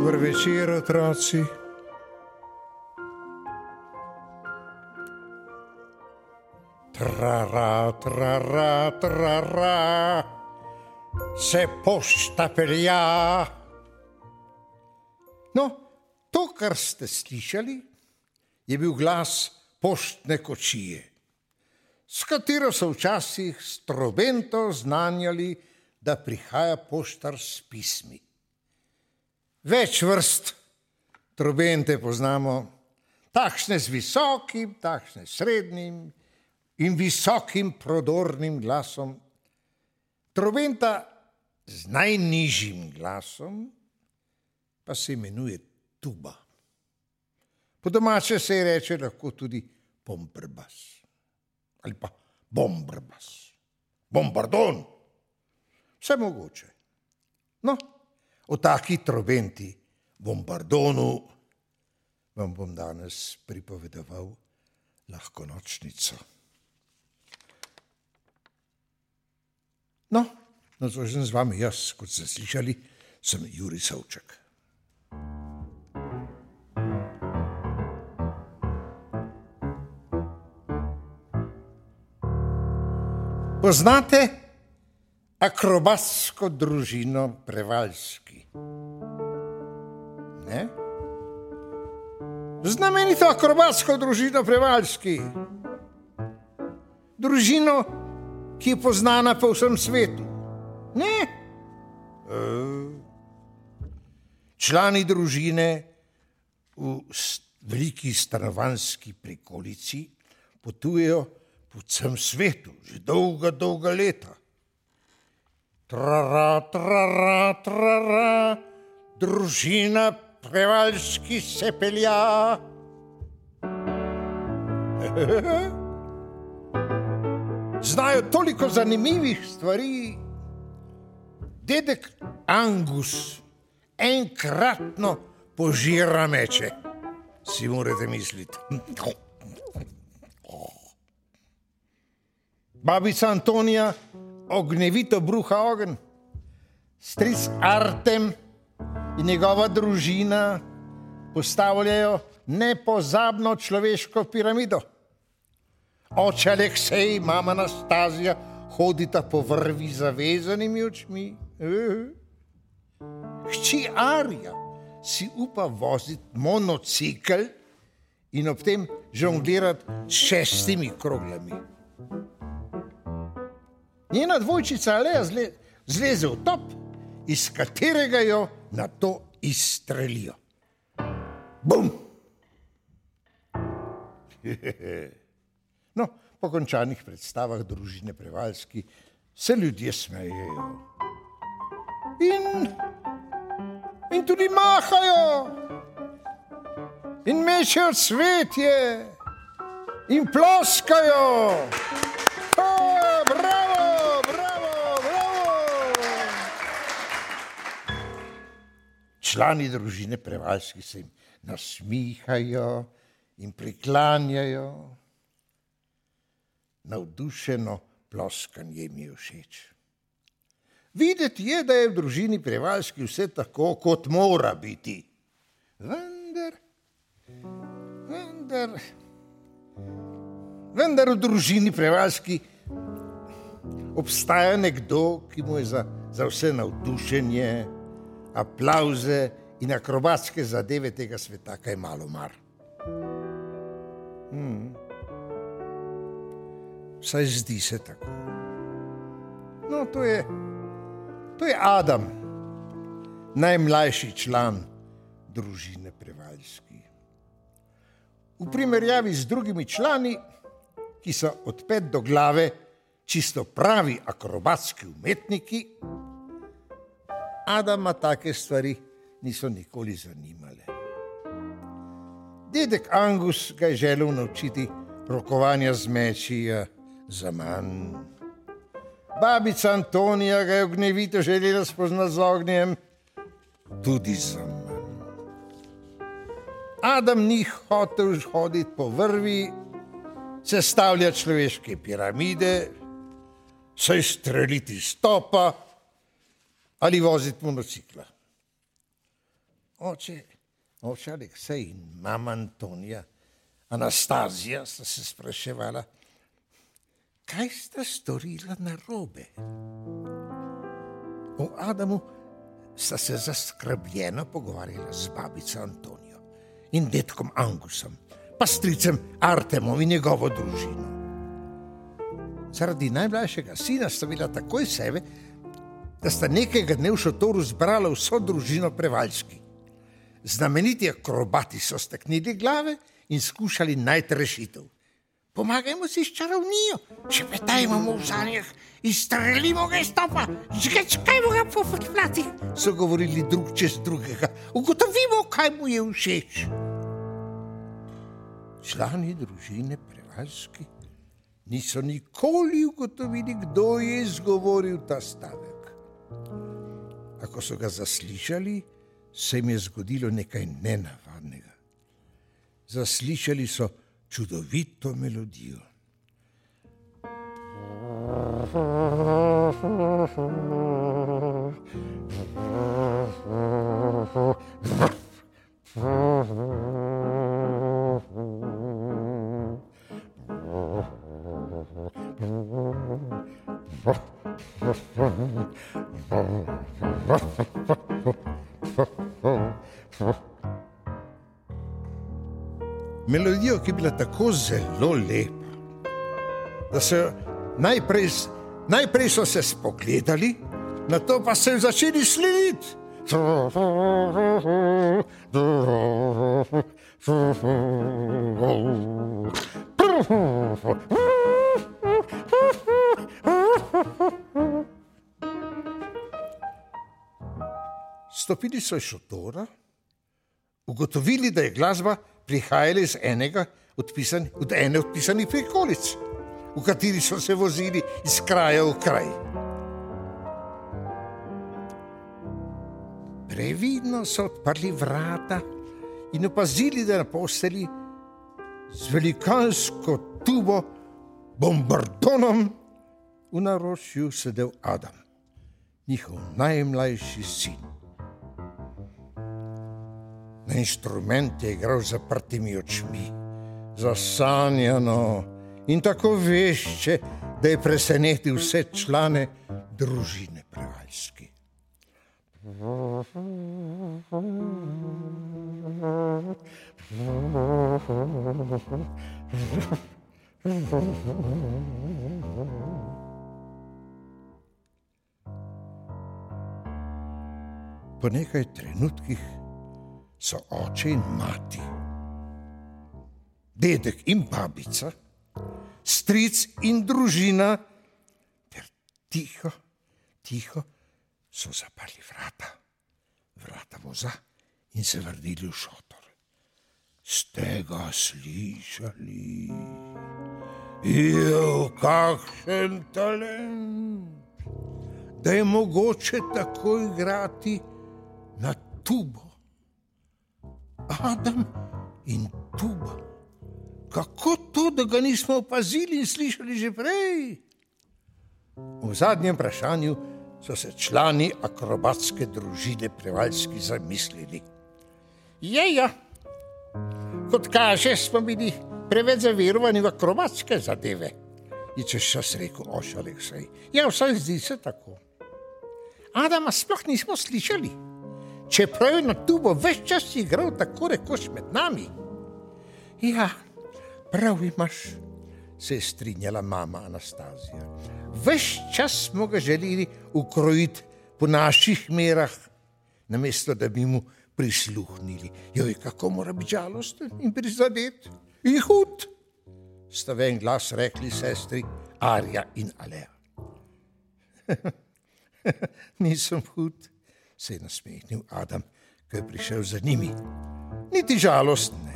večer, otroci. Trara, trara, trara, se pošta pelja. No, to, kar ste slišali, je bil glas poštne kočije, s katero so včasih strobento znanjali, da prihaja poštar s pismi. Več vrst trobente poznamo, takšne z visokim, takšne s srednjim in visokim prodornim glasom. Trobenta z najnižjim glasom pa se imenuje tuba. Po domače se je reče lahko tudi pombrbas ali pa bombrbas, bombardon, vse mogoče. No, o taki trobenti, bombardonu, vam bom danes pripovedoval lahko nočnico. No, nadzorzen z vami jaz, kot ste slišali, sem Juri Savček. Poznate akrobatsko družino Prevaljski? Ne? Znamenito akrobatsko družino Prevaljski. Družino, ki je poznana po vsem svetu. Ne? E, člani družine v veliki stanovanski prikolici potujejo po vsem svetu, že dolga, dolga leta. Trara, trara, trara, družina prevaljski se pelja. Znajo toliko zanimivih stvari. Dedek Angus enkratno požira meče, si morate misliti. Babica Antonija, ognjevito bruha ogen, stric Artem in njegova družina postavljajo nepozabno človeško piramido. Oče Aleksej, mama Anastazija, hodita po vrvi zavezanimi očmi. Hči Arja si upa voziti monocikl in ob tem žonglirati s šestimi kroglami. Njena dvojčica Aleja zle, zleze v top, iz katerega jo na to izstrelijo. Bum! No, po končanih predstavah družine Prevaljski se ljudje smejejo. In, in tudi mahajo, in mečejo cvetje, in ploskajo. Člani družine Prevaljski se jim nasmihajo in priklanjajo navdušeno ploskanje mi je všeč. Videti je, da je v družini prevaljski vse tako, kot mora biti. Vendar, vendar, vendar v družini prevaljski obstaja nekdo, ki mu je za, za vse navdušenje, aplauze in akrobatske zadeve tega sveta kaj malo mar. Hmm. Vsaj zdi se tako. No, to je, to je Adam, najmlajši član družine Prevaljski. V primerjavi z drugimi člani, ki so od pet do glave čisto pravi akrobatski umetniki, Adama take stvari niso nikoli zanimale. Dedek Angus ga je želel naučiti rokovanja z meči za manj. Babica Antonija ga je ognjevito želela spoznati z ognjem, tudi za manj. Adam ni hotel hoditi po vrvi, sestavljati človeške piramide, se izstreliti stopa ali voziti monocikla. Oče, oče Aleksej in mama Antonija, Anastazija sta se spraševala, kaj sta storila na robe. O Adamu sta se zaskrbljeno pogovarjala z babico Antonijo in detkom Angusom, pa stricem Artemom in njegovo družino. Zaradi najmlajšega sina sta bila takoj sebe, da sta nekega dne v šotoru zbrala vso družino prevaljski. Znameniti akrobati so steknili glave in skušali najti rešitev. Pomagajmo si s čarovnijo, če petajmo v zanjih in streljimo ga iz topa, žgečkajmo ga po podplati, so govorili drug čez drugega. Ugotovimo, kaj mu je všeč. Člani družine prevaljski niso nikoli ugotovili, kdo je izgovoril ta stavek. Ako so ga zaslišali, se jim je zgodilo nekaj nenavadnega. Zaslišali so čudovito melodijo. Melodijo, ki je bila tako zelo lepa, da so najprej, najprej so se spogledali, na to pa so začeli slediti. Stopili so iz šotora, ugotovili, da je glasba prihajala iz enega odpisan, od ene od pisanih prikolic, v kateri so se vozili iz kraja v kraj. Previdno so odprli vrata in opazili, da je na posteli z velikansko tubo, bombardonom, v naročju sedel Adam, njihov najmlajši sin. Na inštrument je igral zaprtimi očmi, zasanjano in tako vešče, da je presenetil vse člane družine prevaljski. Po nekaj trenutkih so oče in mati, dedek in babica, stric in družina, ter tiho, tiho so zaprli vrata, vrata voza in se vrnili v šotor. Ste ga slišali? Je kakšen talent, da je mogoče tako igrati na tubo. Adam in tuba. Kako to, da ga nismo opazili in slišali že prej? V zadnjem vprašanju so se člani akrobatske družine prevaljski zamislili. Je, ja, kot kaže, smo bili preveč zaverovani v akrobatske zadeve. Je češ čas rekel, ošalek sej. Ja, vsaj zdi se tako. Adama sploh nismo slišali čeprav je na tubo vse čas igral tako rekoč med nami. Ja, prav imaš, se je strinjala mama Anastazija. Ves čas smo ga želeli ukrojiti po naših merah, namesto da bi mu prisluhnili. Joj, kako mora biti žalosten in prizadet. In hud, sta v en glas rekli sestri Arja in Alea. Nisem hud se je nasmehnil Adam, ko je prišel za njimi. Niti žalost ne.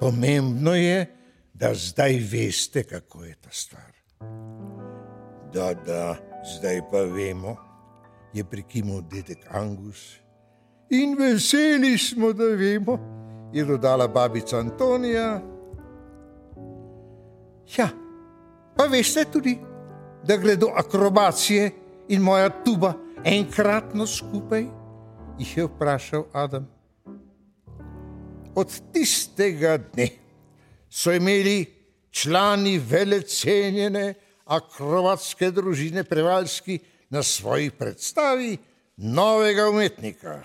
Pomembno je, da zdaj veste, kako je ta stvar. Da, da, zdaj pa vemo, je prikimal dedek Angus. In veseli smo, da vemo, je dodala babica Antonija. Ja, pa veste tudi, da gledo akrobacije in moja tuba enkratno skupaj jih je vprašal Adam. Od tistega dne so imeli člani velecenjene akrobatske družine Prevalski na svoji predstavi novega umetnika,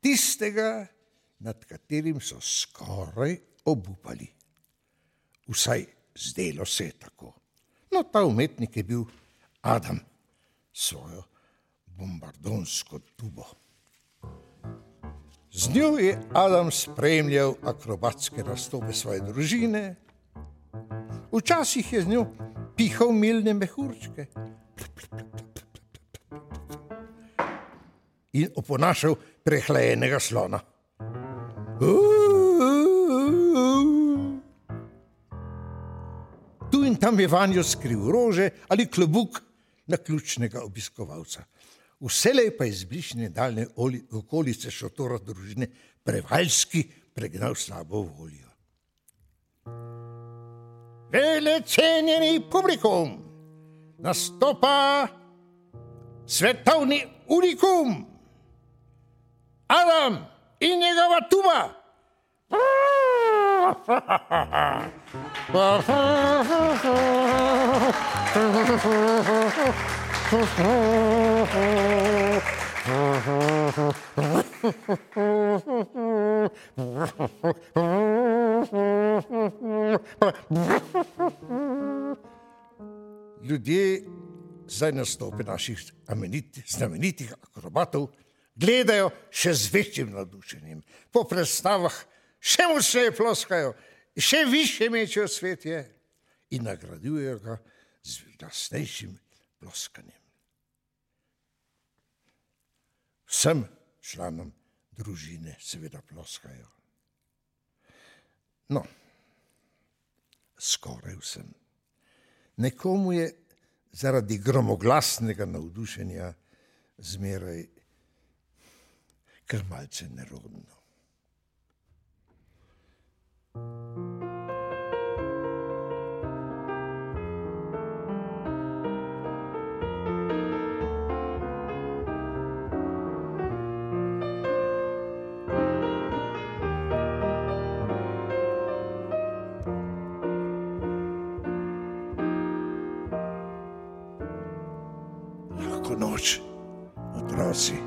tistega, nad katerim so skoraj obupali. Vsaj zdelo se je tako. No, ta umetnik je bil Adam, svojo bombardonsko tubo. Z njo je Adam spremljal akrobatske razstope svoje družine, včasih je z njo pihal milne mehurčke in oponašal prehlajenega slona. Tu in tam je vanjo skril rože ali klobuk na ključnega obiskovalca. Vselej pa je zbližnje daljne okolice šotora družine prevaljski pregnal slabo voljo. Vele cenjeni publikum, nastopa svetovni unikum, Adam in njegova tuba. Ljudje zdaj nastope naših znamenitih akrobatov gledajo še z večjim navdušenjem. Po predstavah še močneje ploskajo, še više mečejo svet je in nagrajujejo ga z glasnejšim ploskanjem. Vsem članom družine seveda ploskajo. No, skoraj vsem. Nekomu je zaradi gromoglasnega navdušenja zmeraj kar malce nerodno. Lahko noč, otroci.